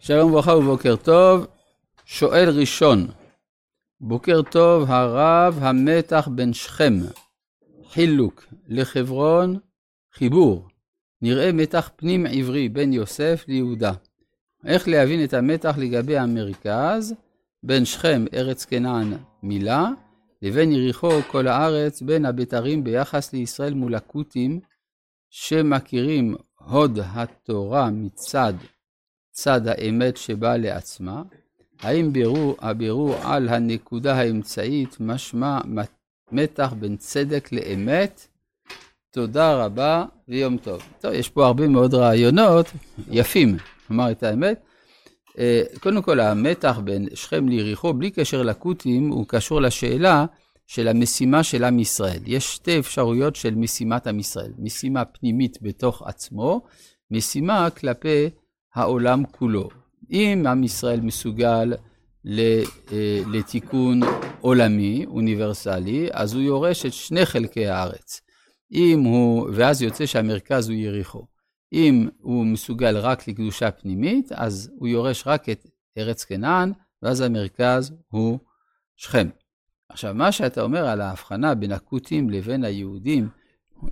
שלום וברכה ובוקר טוב. שואל ראשון, בוקר טוב הרב המתח בין שכם, חילוק, לחברון, חיבור. נראה מתח פנים עברי בין יוסף ליהודה. איך להבין את המתח לגבי המרכז, בין שכם, ארץ כנען, מילה, לבין יריחו, כל הארץ, בין הבתרים ביחס לישראל מול הכותים, שמכירים הוד התורה מצד צד האמת שבאה לעצמה, האם בירור, הבירור על הנקודה האמצעית משמע מתח בין צדק לאמת? תודה רבה ויום טוב. טוב, יש פה הרבה מאוד רעיונות יפים, אמר את האמת. אה, קודם כל, המתח בין שכם ליריחו, בלי קשר לכותים, הוא קשור לשאלה של המשימה של עם ישראל. יש שתי אפשרויות של משימת עם ישראל. משימה פנימית בתוך עצמו, משימה כלפי העולם כולו. אם עם ישראל מסוגל אה, לתיקון עולמי, אוניברסלי, אז הוא יורש את שני חלקי הארץ. אם הוא, ואז יוצא שהמרכז הוא יריחו. אם הוא מסוגל רק לקדושה פנימית, אז הוא יורש רק את ארץ כנען, ואז המרכז הוא שכם. עכשיו, מה שאתה אומר על ההבחנה בין הכותים לבין היהודים,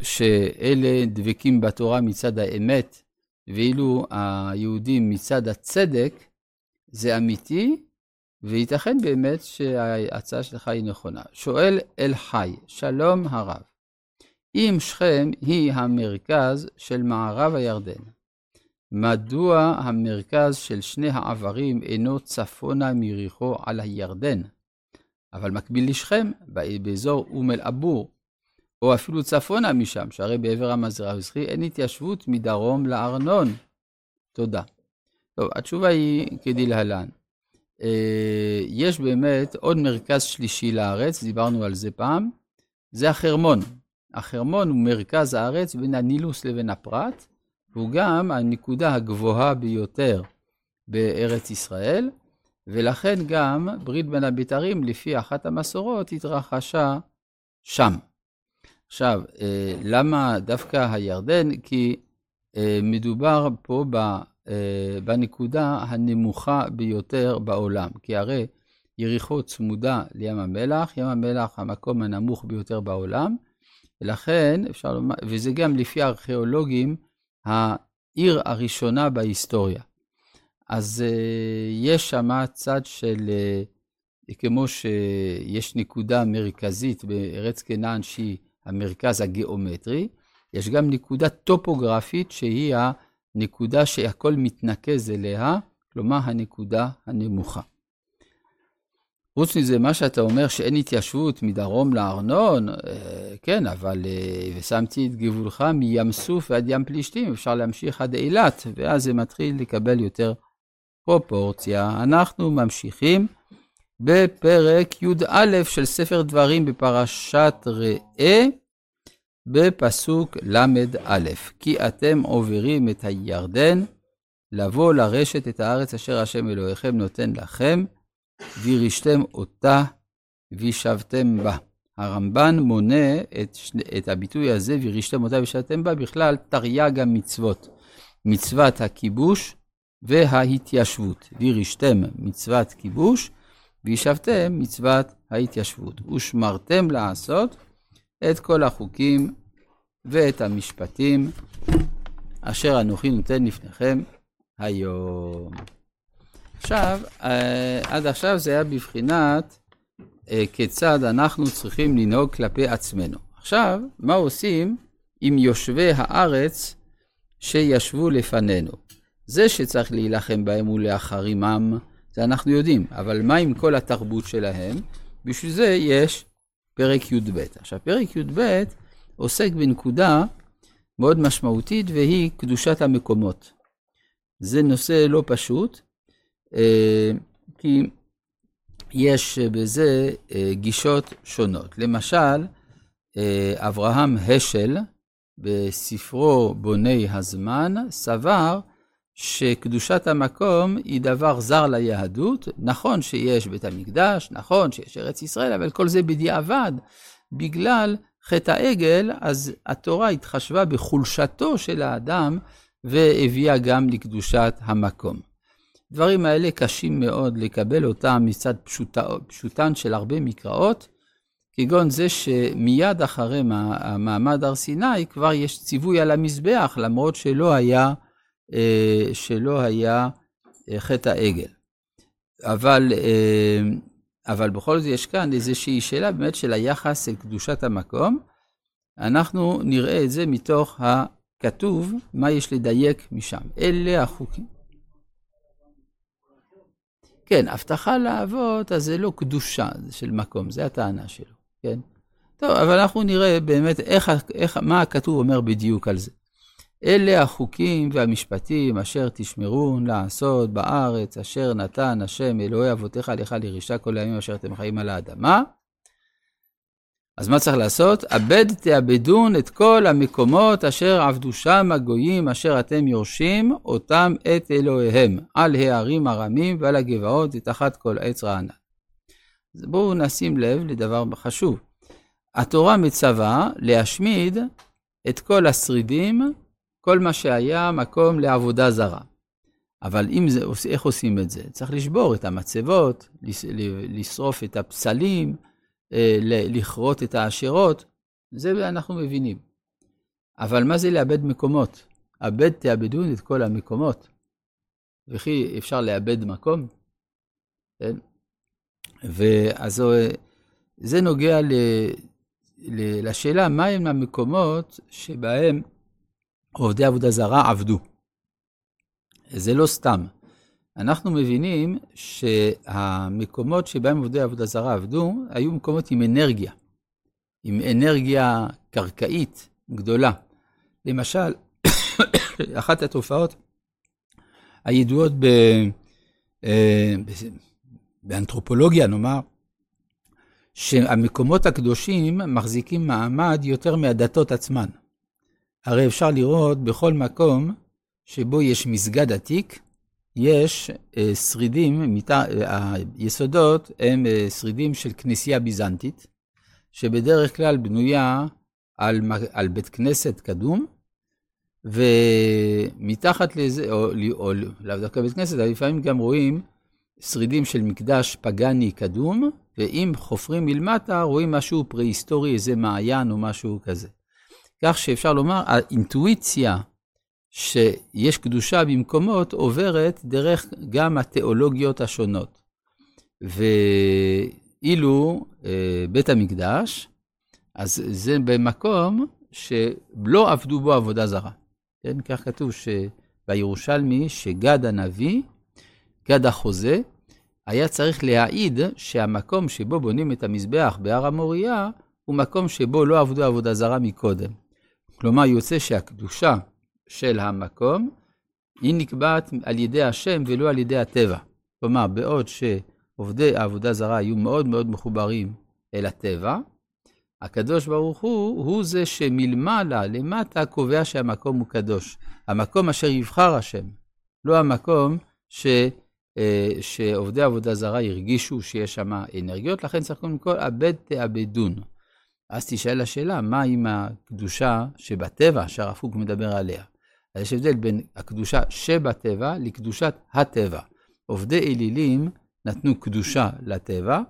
שאלה דבקים בתורה מצד האמת, ואילו היהודים מצד הצדק, זה אמיתי, וייתכן באמת שההצעה שלך היא נכונה. שואל אל חי, שלום הרב, אם שכם היא המרכז של מערב הירדן, מדוע המרכז של שני העברים אינו צפונה מיריחו על הירדן, אבל מקביל לשכם, באזור אום אל-עבור, או אפילו צפונה משם, שהרי בעבר המזרחי אין התיישבות מדרום לארנון. תודה. טוב, התשובה היא כדלהלן. אה, יש באמת עוד מרכז שלישי לארץ, דיברנו על זה פעם, זה החרמון. החרמון הוא מרכז הארץ בין הנילוס לבין הפרת, והוא גם הנקודה הגבוהה ביותר בארץ ישראל, ולכן גם ברית בין הבתרים, לפי אחת המסורות, התרחשה שם. עכשיו, אה, למה דווקא הירדן? כי אה, מדובר פה אה, בנקודה הנמוכה ביותר בעולם. כי הרי יריחו צמודה לים המלח, ים המלח המקום הנמוך ביותר בעולם, ולכן אפשר לומר, וזה גם לפי הארכיאולוגים, העיר הראשונה בהיסטוריה. אז יש שם צד של, כמו שיש נקודה מרכזית בארץ כנען שהיא המרכז הגיאומטרי, יש גם נקודה טופוגרפית שהיא הנקודה שהכל מתנקז אליה, כלומר הנקודה הנמוכה. חוץ מזה, מה שאתה אומר שאין התיישבות מדרום לארנון, אה, כן, אבל, אה, ושמתי את גבולך מים סוף ועד ים פלישתים, אפשר להמשיך עד אילת, ואז זה מתחיל לקבל יותר פרופורציה. אנחנו ממשיכים בפרק י"א של ספר דברים בפרשת ראה, בפסוק ל"א, כי אתם עוברים את הירדן, לבוא לרשת את הארץ אשר השם אלוהיכם נותן לכם, וירשתם אותה וישבתם בה. הרמב"ן מונה את, את הביטוי הזה, וירשתם אותה וישבתם בה, בכלל תרי"ג המצוות. מצוות הכיבוש וההתיישבות. וירשתם מצוות כיבוש, וישבתם מצוות ההתיישבות. ושמרתם לעשות את כל החוקים ואת המשפטים אשר אנוכי נותן לפניכם היום. עכשיו, אה, עד עכשיו זה היה בבחינת אה, כיצד אנחנו צריכים לנהוג כלפי עצמנו. עכשיו, מה עושים עם יושבי הארץ שישבו לפנינו? זה שצריך להילחם בהם ולהחרימם, זה אנחנו יודעים, אבל מה עם כל התרבות שלהם? בשביל זה יש פרק י"ב. עכשיו, פרק י"ב עוסק בנקודה מאוד משמעותית, והיא קדושת המקומות. זה נושא לא פשוט, אה, כי יש בזה אה, גישות שונות. למשל, אה, אברהם השל, בספרו בוני הזמן, סבר שקדושת המקום היא דבר זר ליהדות. נכון שיש בית המקדש, נכון שיש ארץ ישראל, אבל כל זה בדיעבד, בגלל חטא העגל, אז התורה התחשבה בחולשתו של האדם והביאה גם לקדושת המקום. דברים האלה קשים מאוד לקבל אותם מצד פשוטה, פשוטן של הרבה מקראות, כגון זה שמיד אחרי המעמד הר סיני כבר יש ציווי על המזבח, למרות שלא היה, שלא היה אה, חטא העגל. אבל, אה, אבל בכל זאת יש כאן איזושהי שאלה באמת של היחס אל קדושת המקום. אנחנו נראה את זה מתוך הכתוב, מה יש לדייק משם. אלה החוקים. כן, הבטחה לאבות, אז זה לא קדושה של מקום, זה הטענה שלו, כן? טוב, אבל אנחנו נראה באמת איך, איך, מה הכתוב אומר בדיוק על זה. אלה החוקים והמשפטים אשר תשמרון לעשות בארץ, אשר נתן השם אלוהי אבותיך לך לרישה כל הימים אשר אתם חיים על האדמה. אז מה צריך לעשות? אבד תאבדון את כל המקומות אשר עבדו שם הגויים אשר אתם יורשים אותם את אלוהיהם, על הערים הרמים ועל הגבעות ותחת כל עץ רענן. אז בואו נשים לב לדבר חשוב. התורה מצווה להשמיד את כל השרידים, כל מה שהיה מקום לעבודה זרה. אבל אם זה, איך עושים את זה? צריך לשבור את המצבות, לשרוף את הפסלים, אה, לכרות את העשירות, זה אנחנו מבינים. אבל מה זה לאבד מקומות? אבד תאבדון את כל המקומות. וכי אפשר לאבד מקום? כן? ואז זה נוגע ל, ל, לשאלה מהם המקומות שבהם עובדי עבודה זרה עבדו. זה לא סתם. אנחנו מבינים שהמקומות שבהם עובדי עבודה זרה עבדו, היו מקומות עם אנרגיה, עם אנרגיה קרקעית גדולה. למשל, אחת התופעות הידועות ב, אה, באנתרופולוגיה, נאמר, שהמקומות הקדושים מחזיקים מעמד יותר מהדתות עצמן. הרי אפשר לראות בכל מקום שבו יש מסגד עתיק, יש אה, שרידים, אה, היסודות הם אה, שרידים של כנסייה ביזנטית, שבדרך כלל בנויה על, על בית כנסת קדום, ומתחת לזה, או, או לאו דווקא בית כנסת, אבל לפעמים גם רואים שרידים של מקדש פגאני קדום, ואם חופרים מלמטה רואים משהו פרה-היסטורי, איזה מעיין או משהו כזה. כך שאפשר לומר, האינטואיציה שיש קדושה במקומות עוברת דרך גם התיאולוגיות השונות. ואילו אה, בית המקדש, אז זה במקום שלא עבדו בו עבודה זרה. כן, כך כתוב בירושלמי שגד הנביא, גד החוזה, היה צריך להעיד שהמקום שבו בונים את המזבח בהר המוריה, הוא מקום שבו לא עבדו עבודה זרה מקודם. כלומר, יוצא שהקדושה של המקום, היא נקבעת על ידי השם ולא על ידי הטבע. כלומר, בעוד שעובדי העבודה זרה היו מאוד מאוד מחוברים אל הטבע, הקדוש ברוך הוא, הוא זה שמלמעלה, למטה, קובע שהמקום הוא קדוש. המקום אשר יבחר השם, לא המקום ש, אה, שעובדי עבודה זרה הרגישו שיש שם אנרגיות, לכן צריך קודם כל, אבד תאבדון. אז תשאל השאלה, מה עם הקדושה שבטבע שהרב קוק מדבר עליה? אז יש הבדל בין הקדושה שבטבע לקדושת הטבע. עובדי אלילים נתנו קדושה לטבע,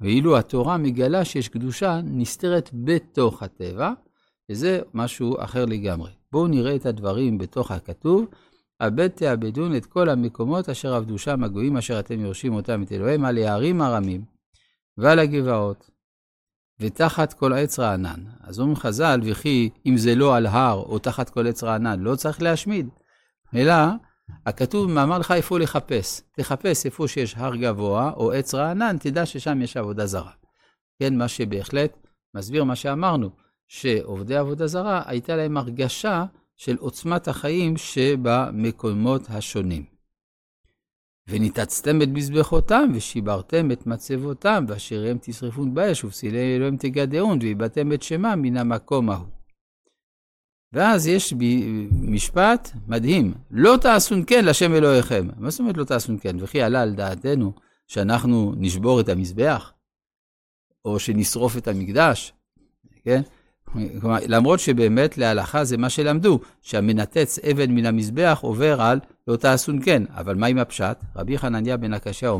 ואילו התורה מגלה שיש קדושה נסתרת בתוך הטבע, וזה משהו אחר לגמרי. בואו נראה את הדברים בתוך הכתוב. אבד תאבדון את כל המקומות אשר עבדו שם הגויים אשר אתם יורשים אותם את אלוהים על הערים הרמים ועל הגבעות ותחת כל עץ רענן. אז אומרים חז"ל, וכי אם זה לא על הר או תחת כל עץ רענן, לא צריך להשמיד. אלא, הכתוב מאמר לך איפה לחפש. תחפש איפה שיש הר גבוה או עץ רענן, תדע ששם יש עבודה זרה. כן, מה שבהחלט מסביר מה שאמרנו, שעובדי עבודה זרה, הייתה להם הרגשה של עוצמת החיים שבמקומות השונים. וניתצתם את מזבחותם, ושיברתם את מצבותם, ואשריהם תשרפון באש, ופסילי אלוהים תגדעון, ואיבדתם את שמם מן המקום ההוא. ואז יש בי משפט מדהים, לא תעשון כן לשם אלוהיכם. מה זאת אומרת לא תעשון כן? וכי עלה על דעתנו שאנחנו נשבור את המזבח, או שנשרוף את המקדש, כן? כלומר, למרות שבאמת להלכה זה מה שלמדו, שהמנתץ אבן מן המזבח עובר על לא תעשון כן, אבל מה עם הפשט? רבי חנניה בן הקשיא אומר,